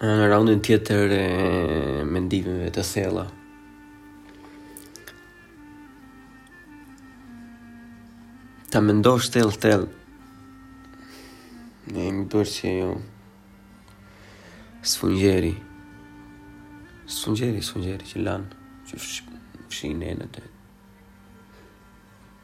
Në raundin tjetër e mendimeve të thella. Ta mendosh thellë thellë. Ne jemi bërë që jo. Sfungjeri. Sfungjeri, sfungjeri që lan. Që fshin e në të.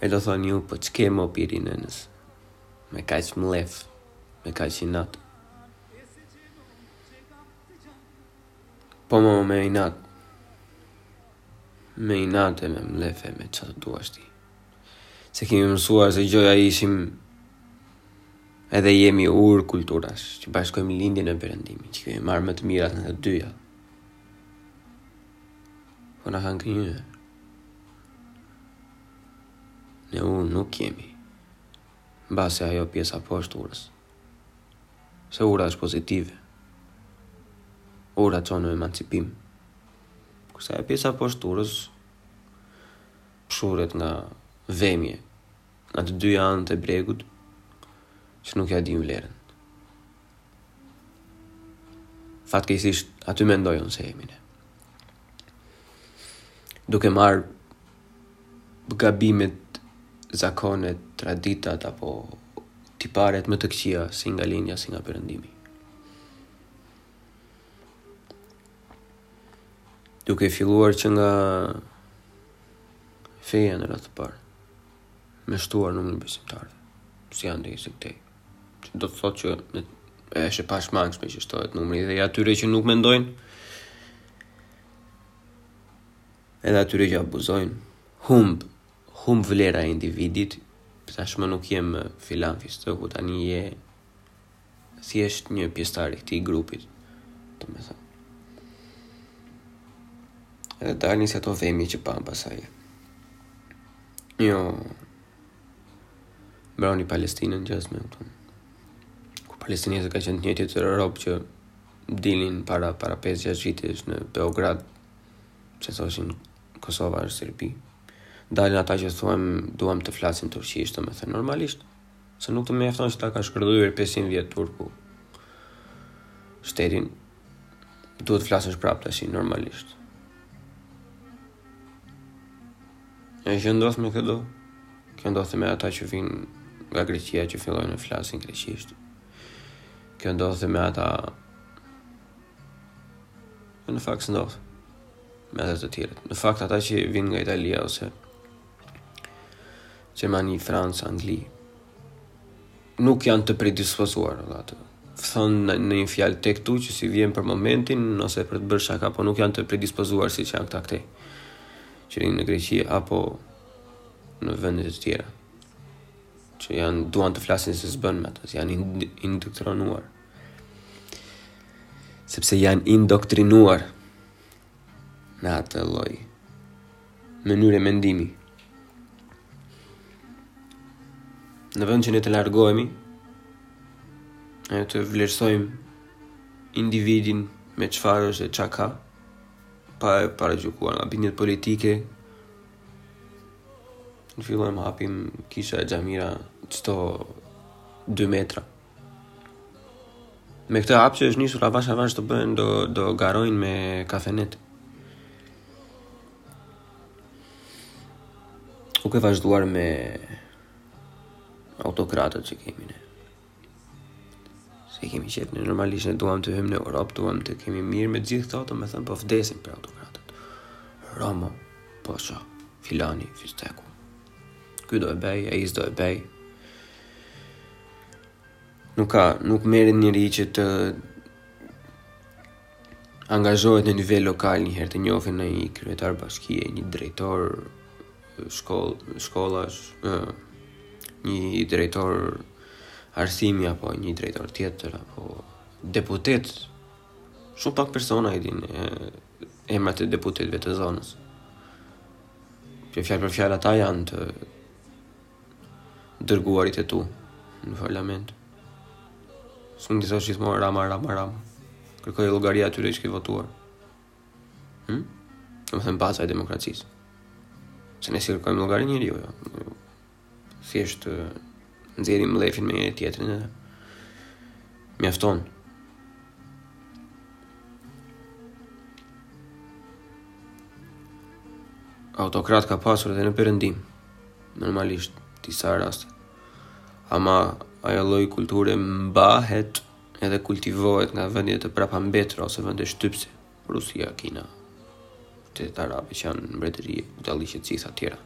E do thonë ju, po ç'ke me pirdh nënës? Me kaq mllef, me kaq inat. Po më me inat. Me inat e me mllef e me ça të duash ti. Se jemi mësuar se gjoja ishim edhe jemi urë kulturash, që bashkojmë lindje e perëndim, që kemi marrë më të mirat nga të dyja. Po na kanë gënjyer. Ne urë nuk jemi. Mbase ajo pjesa poshtë urës. Se ura është pozitive. Ura çon në emancipim. Kurse ajo pjesa poshtë urës pshurret nga vemje. Nga të dy anët e bregut që nuk ia dinë vlerën. Fatkeqësisht aty mendoj unë se jemi ne. Duke marrë gabimet, zakonet, traditat apo tiparet më të këqija si nga lindja, si nga perëndimi. Duke filluar që nga feja në radhë të parë. Me shtuar numrin e besimtarëve. Si andej dhe si këtej. që do të thotë që në, është e pashmangshme që shtohet numri dhe atyre që nuk mendojnë edhe atyre që abuzojnë humb humb vlera e individit tashmë nuk je më filan fisteku tani je thjesht një pjesëtar i këtij grupit domethënë edhe dalin si ato vemje që pamë pasaj jo Mbroni Palestinën gjithë minutën. Kur palestinezët kanë qenë të njëjtët rob që dilin para para 5-6 vitesh në Beograd që thoshin Kosova është Serbi. Dalin ata që thonë duam të flasim turqisht, domethënë normalisht se nuk të mjafton që ta ka shkërdhyer 500 vjet turku shtetin duhet të flasësh prapë tash normalisht. E që ndodh me këdo, kjo ndodh me ata që vijnë nga Greqia që fillojnë e flasin greqisht. Kjo ndodh me ata e në fakt s'ndodh me ata të tjerët. Në fakt ata që vijnë nga Italia ose Gjermani, Francë, Angli, nuk janë të predispozuar edhe ato. Thonë, në një fjalë tek-tuk që s'i vjen për momentin ose për të bërë shaka, po nuk janë të predispozuar siç janë këta këtej që rrinë në Greqi apo në vende të tjera. Që janë duan të flasin se s'bën me ato, janë indoktrinuar. Sepse janë indoktrinuar me atë lloj mënyre mendimi. Në vend që ne të largohemi, e të vlerësojmë individin me çfarë është e çka ka, pa e paragjykuar nga bindjet politike, ne fillojmë hapim kisha e xhamira çdo 2 metra. Me këtë hap që është nisur avash avash të bëhen do do garojnë me kafenet. Duke vazhduar me autokratët që kemi ne. Se kemi qejf ne normalisht ne duam të hymë në Europë, duam të jemi mirë me gjithë këto, domethënë po vdesin për autokratët. Romo, po sho, filani, fisteku. Ky do e bëjë, ai s'do e bëjë, Nuk ka, nuk merret njeri që të angazhohet në nivel lokal një herë të njofin ndonjë kryetar bashkie, një drejtor shkoll, shkollash, një drejtor arsimi apo një drejtor tjetër apo deputet. Shumë pak persona i dinë emrat e deputetëve të zonës. Që fjalë për fjalë ata janë të dërguarit e tu në parlament. S'mund të thuash gjithmonë rama, rama, rama. Kërkoji llogari atyre që ke votuar. Hm? Domethënë baza e demokracisë. Se ne s'i kërkojmë llogari njeriu, jo, jo. Thjesht, nxjerrim mllefin me njëri tjetrin edhe. Mjafton. Autokrat ka pasur edhe në perëndim. Normalisht, disa raste. Ama ajo lloj kulture mbahet edhe kultivohet nga vende të prapambetura ose vende shtypëse, Rusia, Kina, të arabe që janë mbretëri, dhe ishe të gjitha tjera.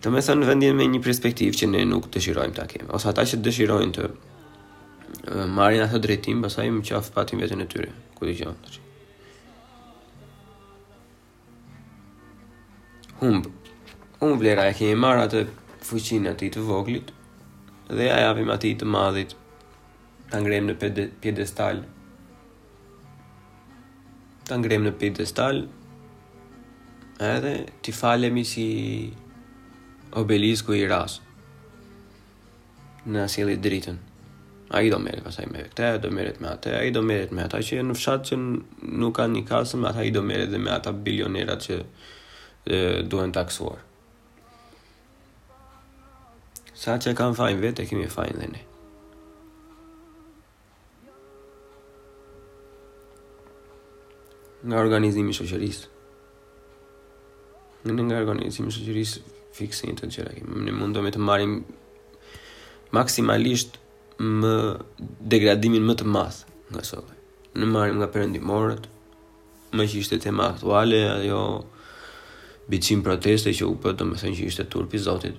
Domethënë vende me një perspektivë që ne nuk dëshirojmë ta kemi, ose ata që dëshirojnë të marrin atë drejtim, pastaj më qafë patin veten e tyre, kudo që janë të që. humb. Humb vlera e kemi marrë atë fuqinë atij të voglit dhe ja japim atij të madhit ta ngremë në piedestal. Ta ngremë në piedestal edhe t'i falemi si obelisku i Ra-së. na sjellë dritën. Ai do merret pastaj me këtë, do merret me atë, ai do merret me ata që janë në fshat që nuk kanë një kasë,, me ata ai do merret dhe me ata bilionerat që e, duhen taksuar. Sa ç'e kanë fajnë vetë, e kemi fajnë dhe ne. Nga organizimi i shoqërisë. Ne nga organizimi i shoqërisë fiks në këto gjëra. Ne mundohemi të marrim maksimalisht më degradimin më të madh nga sot. Ne marrim nga perëndimorët, meqë ishte tema aktuale, ajo biçim proteste që u pa, domethënë që ishte turpi i zotit,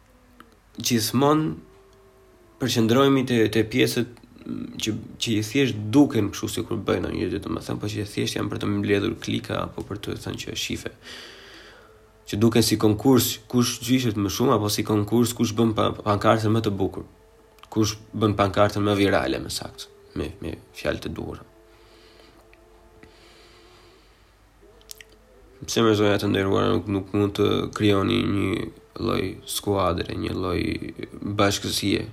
gjithmonë përqendrohemi te te pjesët që që thjesht duken kështu sikur bëjnë ndonjë gjë, domethënë po që thjesht janë për të mbledhur klika apo për të thënë që është shife. Që duken si konkurs kush gjyshet më shumë apo si konkurs kush bën pankartën më të bukur. Kush bën pankartën më virale më saktë, me me fjalë të duhura. Pse more zonja të nderuara nuk, nuk mund të krijoni një lloj skuadre, një lloj bashkësie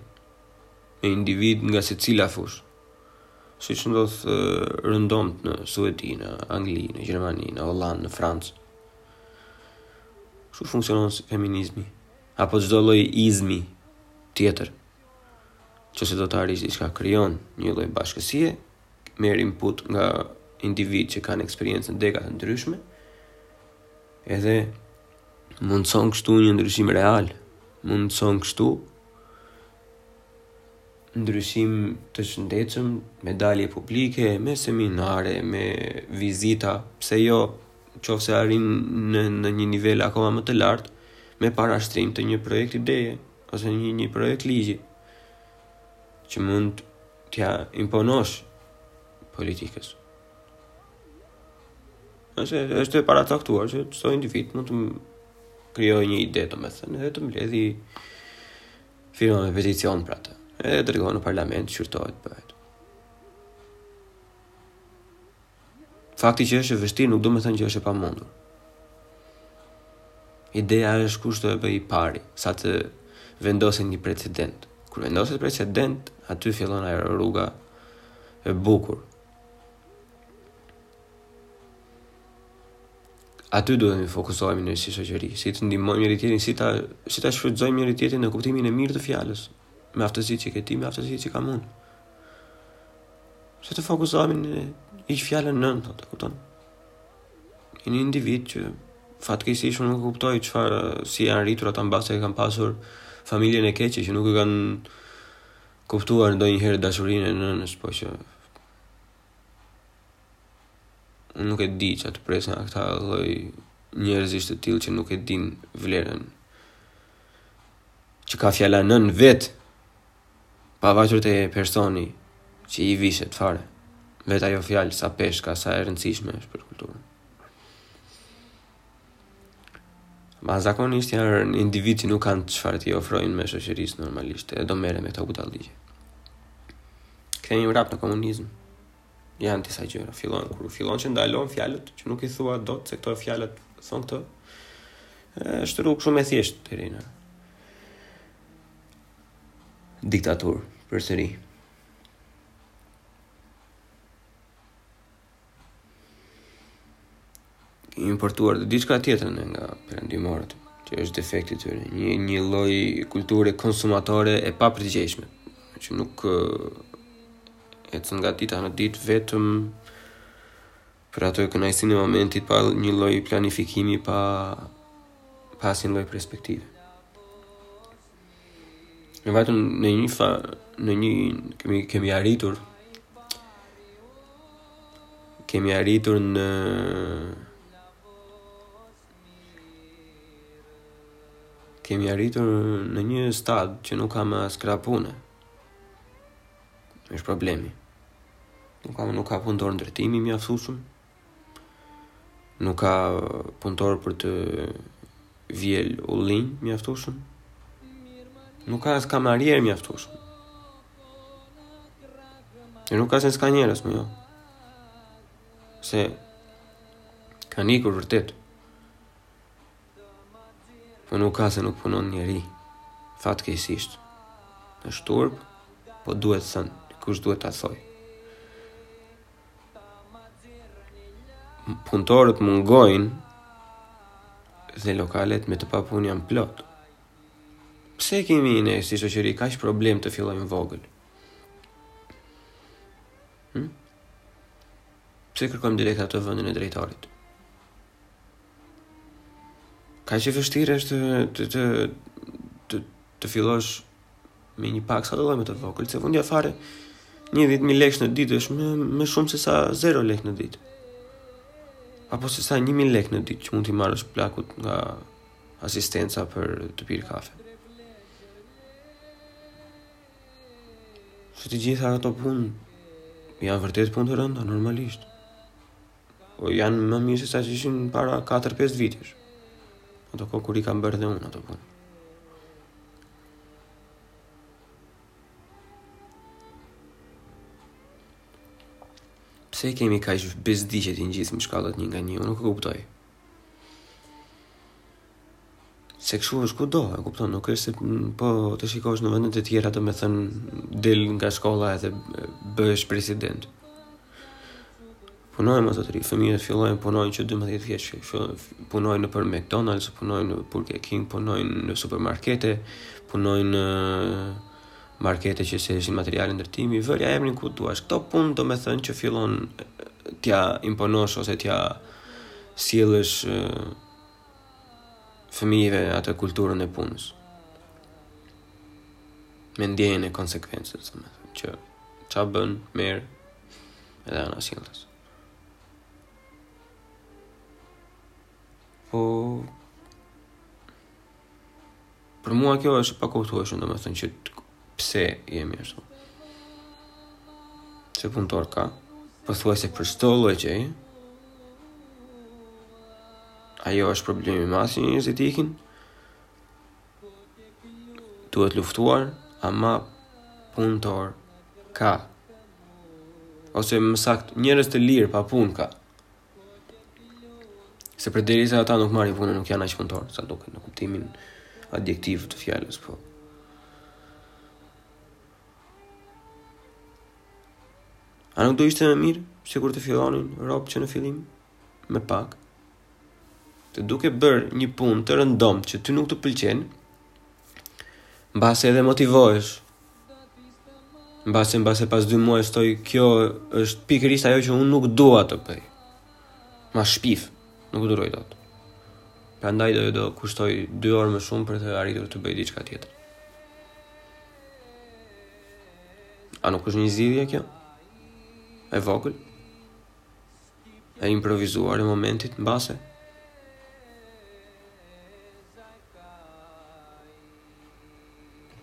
me individë nga secila fushë. Siç ndodh rëndomtë në Suedi, në Angli, në Gjermani, në Hollandë, në Francë. Kshu funksionon si feminizmi, apo çdo lloj izmi tjetër, qoftë se do të arrish diçka krijon një lloj bashkësie, merr input nga individë që kanë eksperiencë në degë të ndryshme, edhe mundëson kështu një ndryshim real, mundëson kështu ndryshim të shëndetshëm me dalje publike, me seminare, me vizita, pse jo, qoftë se arrin në në një nivel akoma më të lartë me parashtrim të një projekt ideje ose një një projekt ligji që mund T'ja imponosh politikës. Është është e paracaktuar që çdo individ mund të krijojë një ide, domethënë, edhe të mbledhi firma me peticion për atë. Edhe e dërgon në parlament, shqyrtohet, bëhet. Fakti që është e vështirë nuk do të thotë që është e pamundur. Ideja është kush do e bëjë i pari, sa të vendoset një precedent. Kur vendoset precedent, aty fillon ajo rruga e bukur. Aty duhet të fokusohemi ne si shoqëri, si të ndihmojmë njëri tjetrin, si ta si ta shfrytëzojmë njëri tjetrin në kuptimin e mirë të fjalës, me aftësitë që ke ti, me aftësitë që kam unë. Se të fokusohemi në i që fjalën nënë, të kupton. Janë individë që fatkeqësisht unë nuk kuptoj çfarë si janë rritur ata mbase e kanë pasur familjen e keqe që nuk e kanë kuptuar ndonjëherë dashurinë e nënës, po që unë nuk e di ça të presësh nga këta lloj njerëzish të tillë që nuk e dinë vlerën që ka fjala nënë vetë Pa vajtur te personi që i vishet fare, vetë ajo fjalë sa peshë ka, sa e rëndësishme është për kulturën. Ma zakonisht janë individë që nuk kanë çfarë t'i ofrojnë më shoqërisë normalisht, e do merren me këto budallallëqe. Kthehemi prapë në komunizëm. Janë disa gjëra, fillon kur fillon që ndalon fjalët që nuk i thua dot se këto fjalët thon këto. Është rrugë shumë e thjeshtë deri në diktaturë përsëri. importuar dhe diçka tjetër nga perëndimorët, që është defekti i tyre, një një lloj kulture konsumatore e papërgjegjshme, që nuk ecën nga dita në ditë vetëm për ato e kënaqësinë e momentit pa një lloj planifikimi pa pa asnjë lloj perspektive. Ne vetëm në një fa, në një kemi kemi arritur kemi arritur në kemi arritur në një stad që nuk ka më as krah pune. Është problemi. Nuk ka nuk ka punëtorë ndërtimi mjaftueshëm. nuk ka punëtorë për të vjelë ullinj mjaftueshëm nuk ka as kamarierë mjaftueshëm e nuk ka se s'ka njerëz më jo se kanë ikur vërtet po nuk ka se nuk punon njeri fatkeqësisht është turp po duhet thënë dikush duhet ta thojë punëtorët mungojnë dhe lokalet me të papunë janë plot. Pse kemi ne si shoqëri kaq problem të fillojmë vogël? Hmm? Pse kërkojmë direkt atë vendin e drejtorit? Kaq vështirë është të, të, të, të, të fillosh me një pagë sadoqoftë të vogël, se fundja fare dhjetë mijë lekë në ditë është më, më shumë sesa zero lekë në ditë. Apo sesa një mijë lekë në ditë që mund t'i marrësh plakut nga asistenca për të pirë kafe. Se të gjitha ato punë janë vërtet punë të rënda, normalisht. Po janë më mirë se ç'ishin para 4-5 vitesh. Ato kohë kur i kam bërë dhe unë ato punë. Pse kemi kaq bezdi që t'i ngjisim shkallët një nga një, unë nuk e kuptoj. Se kështu është kudo, e kupton, nuk është se po të shikosh në vende të tjera domethënë del nga shkolla edhe bëhesh president. Punojnë zotëri, fëmijët fillojnë punojnë që 12 vjeç, punojnë nëpër McDonald's, punojnë në Burger King, punojnë në supermarkete, punojnë në markete që shesin materiale ndërtimi, vërja emrin ku të duash. Këto punë domethënë që fillon t'ia imponosh ose t'ia sjellësh fëmijëve atë kulturën e punës. Me ndjenjën e konsekvencës, domethënë, që ça bën, merr, edhe anasjelltas. Po, Për mua kjo është e pakuptueshme, domethënë që pse jemi ashtu. Se punëtorë ka, pothuajse për çdo lloj gjëje, ajo është problemi masiv që njerëzit ikin. Duhet luftuar, ama punëtorë ka. Ose më saktë, njerëz të lirë pa punë ka. Se përderisa ata nuk marrin punën, nuk janë aq punëtorë, sa duket në kuptimin adjektiv të fjalës, po. A nuk do ishte më mirë, sikur të fillonin robtë që në fillim, me pak, të duke bërë një punë të rëndomtë që ty nuk të pëlqen, Mbase edhe motivohesh. Mbase mbase pas 2 muajsh thoj kjo është pikërisht ajo që unë nuk dua të bëj. Ma shpif, nuk duroj dot. Prandaj do t'i kushtoj 2 orë më shumë për të arritur të bëj diçka tjetër. A nuk është një zgjidhje kjo? E vogël? E improvizuar e momentit mbase.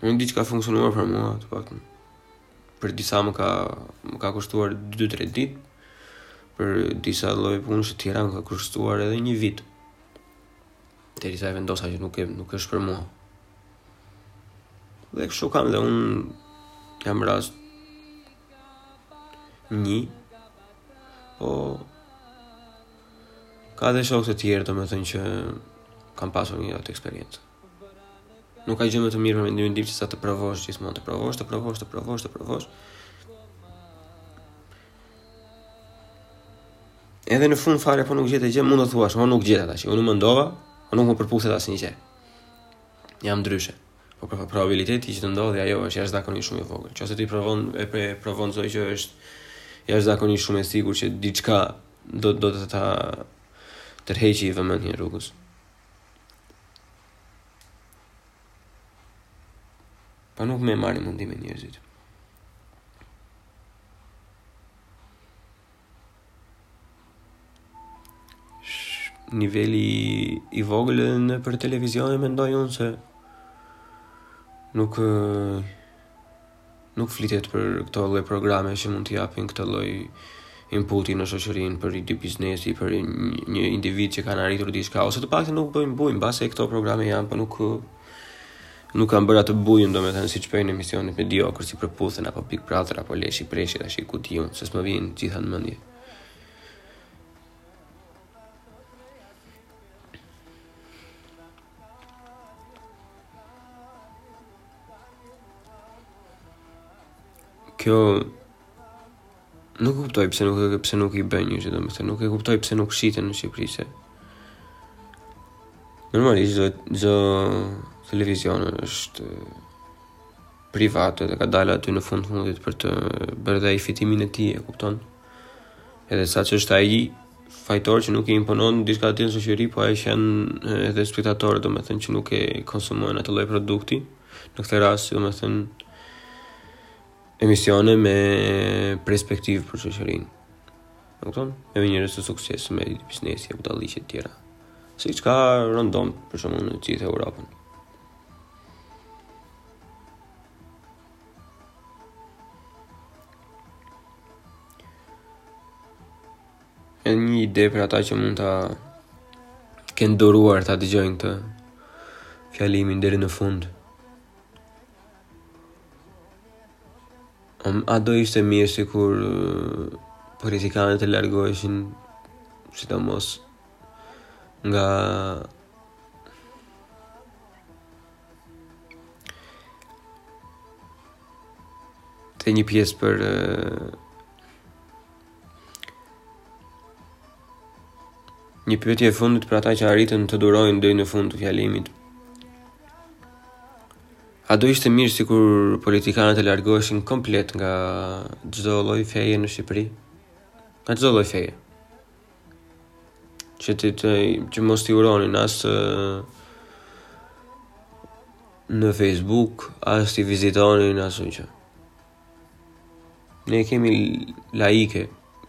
Unë di që ka funksionuar për mua, të paktën Për disa më ka, më ka kushtuar 2-3 ditë, për disa lloj punësh të tjera më ka kushtuar edhe një vit. Derisa e vendosa që nuk, e, nuk është për mua. Dhe kështu kam dhe unë jam rast një Po ka dhe shokë të tjerë, domethënë që kam pasur të njëjtën eksperiencë. Nuk ka gjë më të mirë për mendimin tim se sa të provosh gjithmonë, të provosh, të provosh, të provosh, të provosh. Edhe në fund fare po nuk gjete gjë, mund të thuash, "Unë nuk gjeta atë ç', unë mendova, unë nuk më përputhet asnjë gjë." Jam ndryshe. Po pra, probabiliteti që të ndodhë ajo është jashtëzakonisht shumë i vogël. Nëse ti provon e pre provon çdo gjë është jashtëzakonisht shumë e sigurt që diçka do do të ta tërheqë vëmendjen rrugës. Po nuk e marrin mundimin njerëzit. niveli i vogël edhe nëpër televizione mendoj unë se nuk nuk flitet për këto lloj programe që mund të japin këtë lloj inputi në shoqërinë për ide biznesi, për një individ që kanë arritur diçka ose të paktën nuk bëjnë bujë, mbase këto programe janë, po nuk Nuk kanë bërë atë bujën, domethënë siç bëjnë emisionet mediokre si Përputhen apo Big Brother apo leshi preshi tash i kutiun, se s'më vijnë të gjitha në mendje. Kjo Nuk kuptoj pse nuk e pse nuk i bën një gjë, domethënë nuk e kuptoj pse nuk shiten në Shqipëri se. Normalisht televizioni është privat dhe ka dalë aty në fund fundit për të bërë dhe fitimin e tij, e kupton? Edhe s'është ai fajtor që nuk i imponon diçka të tillë shoqërisë, po janë edhe spektatorët, domethënë që nuk e konsumojnë atë lloj produkti. Në këtë rast, domethënë emisione me perspektivë për shoqërinë. Më kupton, e me njerëz të suksesshëm biznesi e budallallëqe tjera. Siç ka rëndom për shembull në gjithë Europën. E një ide për ata që mund ta kenë duruar ta dëgjojnë këtë fjalimin deri në fund. Um, a do ishte mirë sikur uh, politikanët të largoheshin sidomos nga të një pjesë për uh, një pyetje e fundit për ata që arritën të durojnë deri në fund të fjalimit. A do ishte mirë sikur politikanët të largoheshin komplet nga çdo lloj feje në Shqipëri? Nga çdo lloj feje. Që të, të që mos t'i uronin as në Facebook, as t'i vizitonin as që. Ne e kemi laike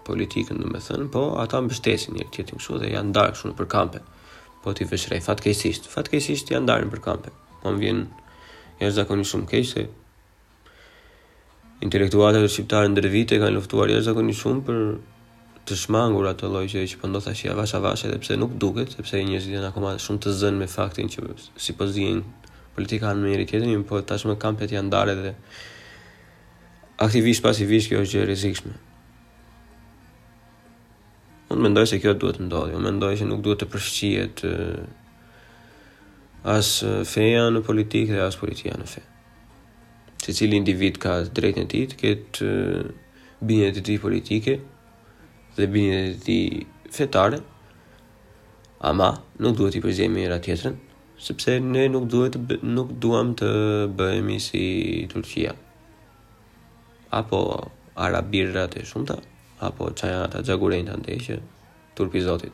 politikën, domethënë, po ata mbështesin njëri-tjetrin kështu dhe janë ndarë kështu nëpër kampe. Po t'i vësh re, fatkeqësisht, fatkeqësisht janë ndarë nëpër kampe. Po më vjen jashtëzakonisht shumë keq se intelektualët shqiptarë ndër vite kanë luftuar jashtëzakonisht shumë për të shmangur atë lloj gjëje që po ndodh tash avash avash edhe pse nuk duket, sepse njerëzit janë akoma shumë të zënë me faktin që si po zihen politikanët me njëri tjetrin, po tashmë kampet janë ndarë edhe aktivisht pasivisht kjo është gjë e rrezikshme. Unë mendoj se kjo duhet të ndodhë, unë mendoj se nuk duhet të përfshihet as feja në politikë dhe as politika në fe. secili individ ka të drejtën e tij të ketë bindjen e tij politike dhe bindjen e tij fetare. Ama nuk duhet t'i përziejmë me njëra-tjetrën, sepse ne nuk duhet të nuk duam të bëhemi si Turqia. Apo Arabirat e shumta, apo çaja ata xhagurin të ndeshë turpi zotit.